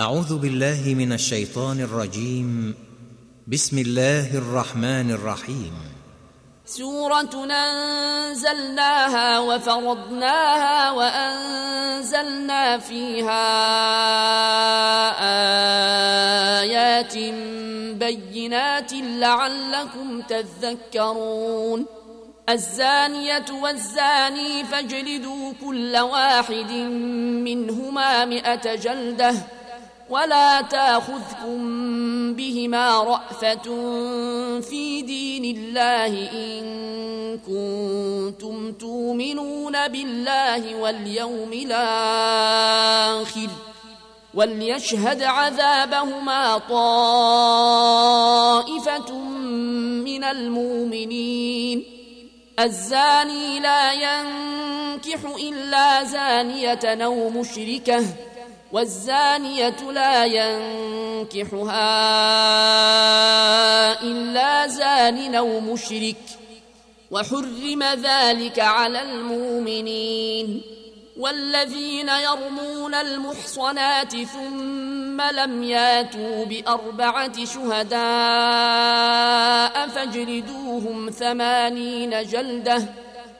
أعوذ بالله من الشيطان الرجيم. بسم الله الرحمن الرحيم. سورة أنزلناها وفرضناها وأنزلنا فيها آيات بينات لعلكم تذكرون. الزانية والزاني فاجلدوا كل واحد منهما مئة جلدة. ولا تاخذكم بهما رأفة في دين الله إن كنتم تؤمنون بالله واليوم الآخر وليشهد عذابهما طائفة من المؤمنين الزاني لا ينكح إلا زانية أو مشركة والزانية لا ينكحها إلا زان أو مشرك وحرم ذلك على المؤمنين والذين يرمون المحصنات ثم لم ياتوا بأربعة شهداء فاجلدوهم ثمانين جلدة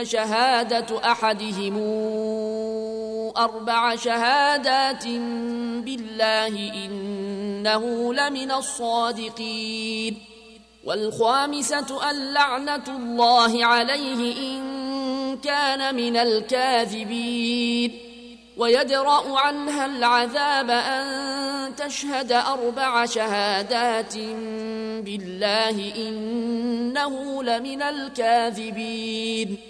فشهادة أحدهم أربع شهادات بالله إنه لمن الصادقين والخامسة أن لعنة الله عليه إن كان من الكاذبين ويدرأ عنها العذاب أن تشهد أربع شهادات بالله إنه لمن الكاذبين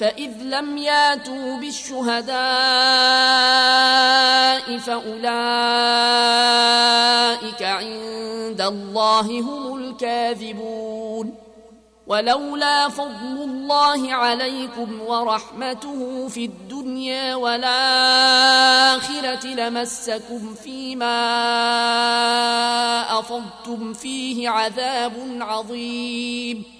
فإذ لم ياتوا بالشهداء فأولئك عند الله هم الكاذبون. ولولا فضل الله عليكم ورحمته في الدنيا والآخرة لمسكم فيما أفضتم فيه عذاب عظيم.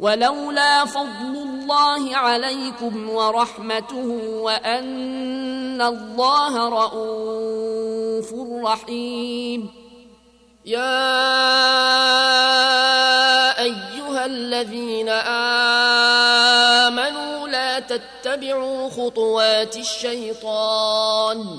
ولولا فضل الله عليكم ورحمته وأن الله رؤوف رحيم. يا أيها الذين آمنوا لا تتبعوا خطوات الشيطان.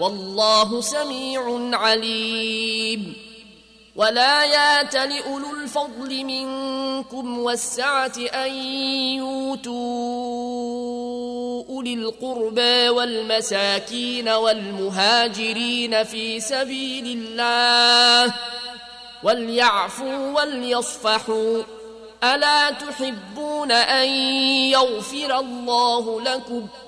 والله سميع عليم. ولا يات لأولو الفضل منكم والسعة أن يؤتوا أولي القربى والمساكين والمهاجرين في سبيل الله وليعفوا وليصفحوا. ألا تحبون أن يغفر الله لكم ۖ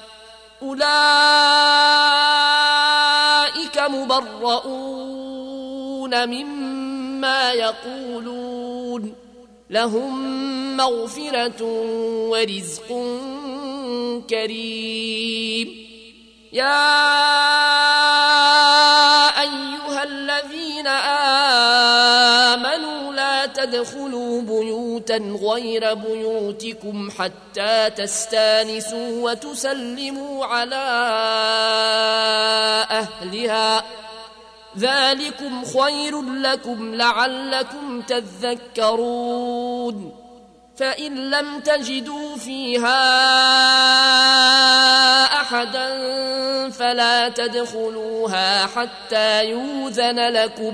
أولئك مبرؤون مما يقولون. لهم مغفرة ورزق كريم. يا أيها الذين آمنوا تدخلوا بيوتا غير بيوتكم حتى تستانسوا وتسلموا على أهلها. ذلكم خير لكم لعلكم تذكرون. فإن لم تجدوا فيها أحدا فلا تدخلوها حتى يوذن لكم.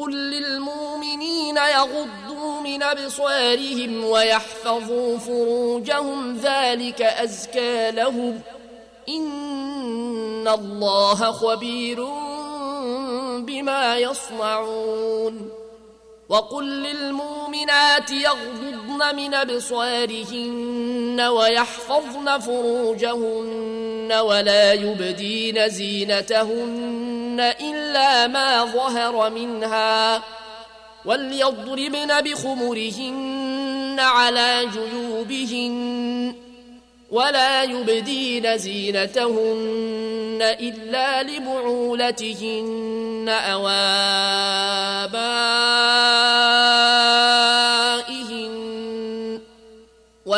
قل للمؤمنين يغضوا من أبصارهم ويحفظوا فروجهم ذلك أزكى لهم. إن الله خبير بما يصنعون. وقل للمؤمنات يغضضن من أبصارهن ويحفظن فروجهن ولا يبدين زينتهن. إلا ما ظهر منها وليضربن بخمرهن على جيوبهن ولا يبدين زينتهن إلا لبعولتهن أو آبائهن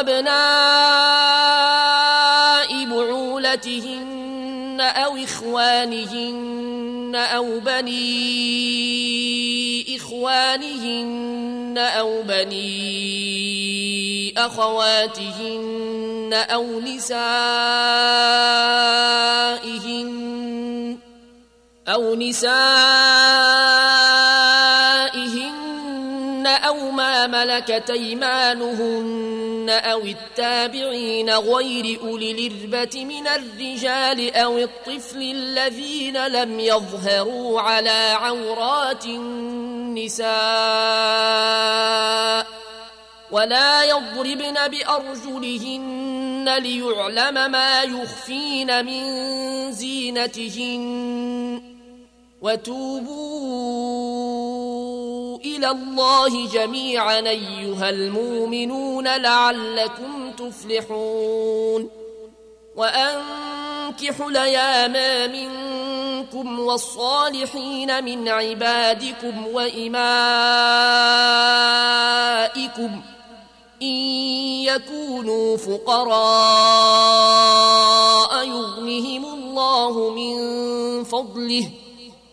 أو أبناء بعولتهن أو إخوانهن أو بني إخوانهن أو بني أخواتهن أو نسائهن أو نسائهن ملكت أيمانهن أو التابعين غير أولي الإربة من الرجال أو الطفل الذين لم يظهروا على عورات النساء ولا يضربن بأرجلهن ليعلم ما يخفين من زينتهن وتوبوا إلى الله جميعا أيها المؤمنون لعلكم تفلحون. وأنكحوا الأيام منكم والصالحين من عبادكم وإمائكم إن يكونوا فقراء يغنهم الله من فضله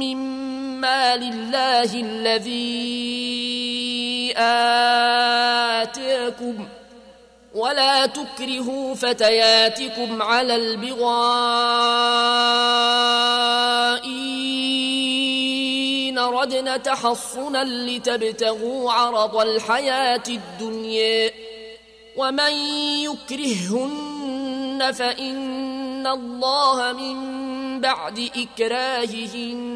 مما لله الذي آتاكم ولا تكرهوا فتياتكم على البغاء إن ردنا تحصنا لتبتغوا عرض الحياة الدنيا ومن يكرههن فإن الله من بعد إكراههن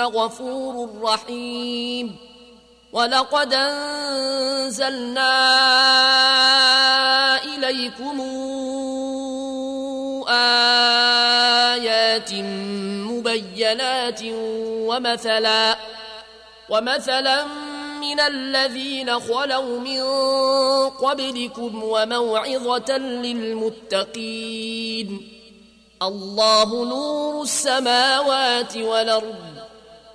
غفور رحيم. ولقد أنزلنا إليكم آيات مبينات ومثلا ومثلا من الذين خلوا من قبلكم وموعظة للمتقين. الله نور السماوات والأرض.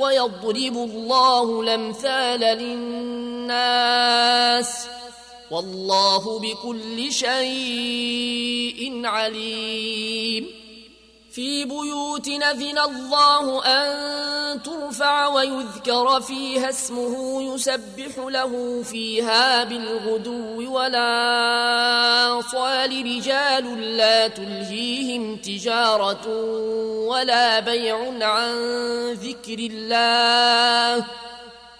ويضرب الله الأمثال للناس والله بكل شيء عليم. في بيوت نذن الله أن ترفع ويذكر فيها اسمه يسبح له فيها بالغدو ولا صال رجال لا تلهيهم تجارة ولا بيع عن ذكر الله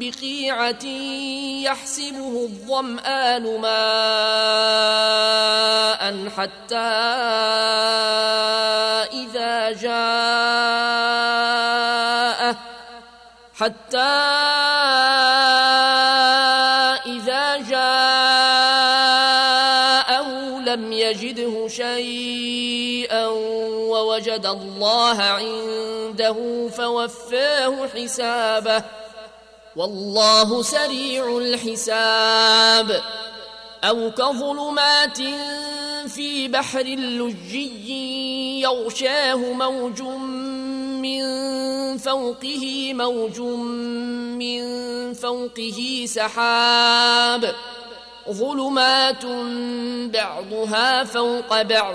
بقيعة يحسبه الظمآن ماء حتى إذا جاءه حتى إذا جاءه لم يجده شيئا ووجد الله عنده فوفاه حسابه. والله سريع الحساب. أو كظلمات في بحر لجي يغشاه موج من فوقه موج من فوقه سحاب. ظلمات بعضها فوق بعض.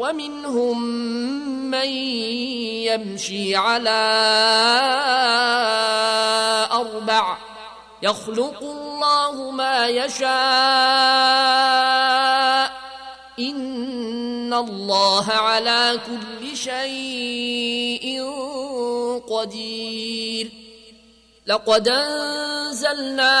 ومنهم من يمشي على أربع يخلق الله ما يشاء إن الله على كل شيء قدير لقد أنزلنا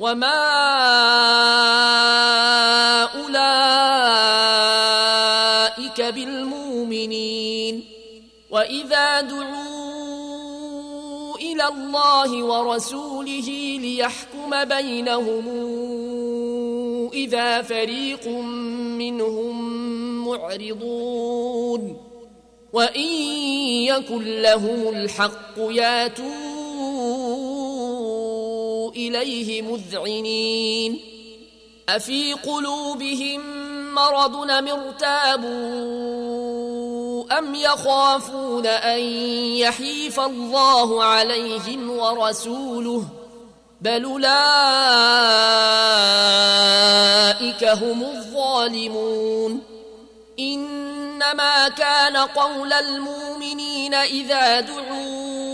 وما أولئك بالمؤمنين وإذا دعوا إلى الله ورسوله ليحكم بينهم إذا فريق منهم معرضون وإن يكن لهم الحق ياتوا إليه مذعنين. أفي قلوبهم مرض أم ارتابوا أم يخافون أن يحيف الله عليهم ورسوله؟ بل أولئك هم الظالمون. إنما كان قول المؤمنين إذا دعوا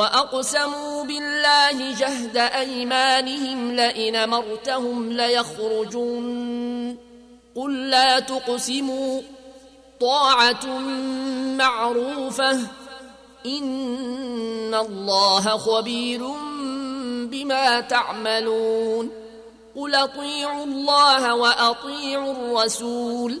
وأقسموا بالله جهد أيمانهم لئن مرتهم ليخرجون قل لا تقسموا طاعة معروفة إن الله خبير بما تعملون قل أطيعوا الله وأطيعوا الرسول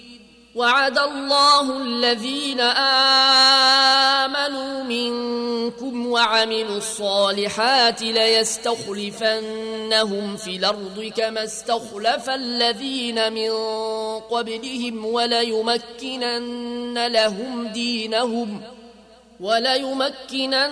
وعد الله الذين آمنوا منكم وعملوا الصالحات ليستخلفنهم في الأرض كما استخلف الذين من قبلهم وليمكنن لهم دينهم وليمكنن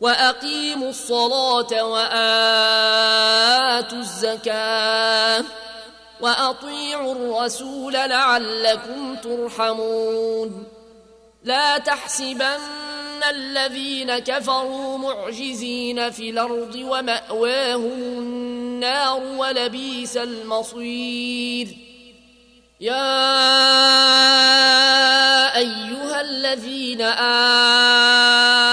وأقيموا الصلاة وآتوا الزكاة وأطيعوا الرسول لعلكم ترحمون. لا تحسبن الذين كفروا معجزين في الأرض ومأواهم النار ولبيس المصير. يا أيها الذين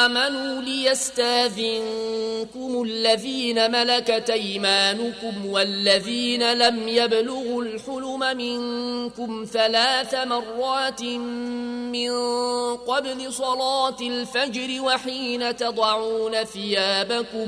آمنوا ليستاذنكم الذين ملكت أيمانكم والذين لم يبلغوا الحلم منكم ثلاث مرات من قبل صلاة الفجر وحين تضعون ثيابكم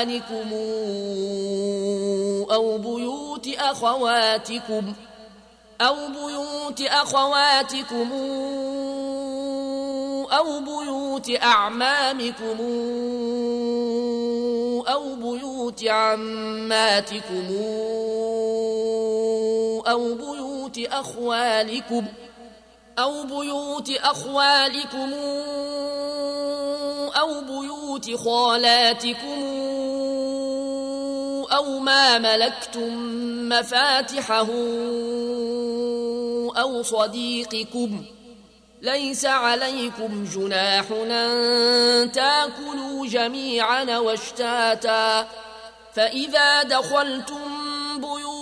إخوانكم أو بيوت أخواتكم أو بيوت أخواتكم أو بيوت أعمامكم أو بيوت عماتكم أو بيوت أخوالكم أو بيوت أخوالكم أو بيوت خالاتكم أو ما ملكتم مفاتحه أو صديقكم ليس عليكم جناح أن تاكلوا جميعا واشتاتا فإذا دخلتم بيوتا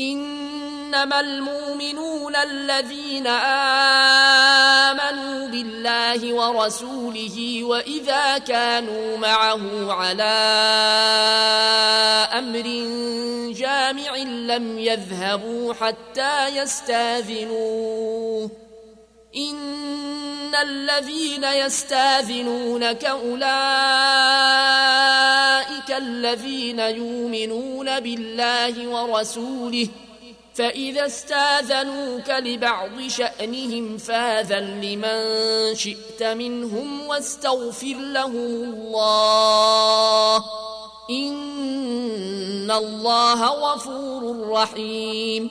إنما المؤمنون الذين آمنوا بالله ورسوله وإذا كانوا معه على أمر جامع لم يذهبوا حتى يستاذنوه. إن الذين يستاذنونك أولئك الذين يؤمنون بالله ورسوله فإذا استاذنوك لبعض شأنهم فاذن لمن شئت منهم واستغفر لهم الله إن الله غفور رحيم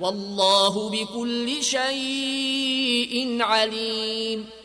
والله بكل شيء عليم.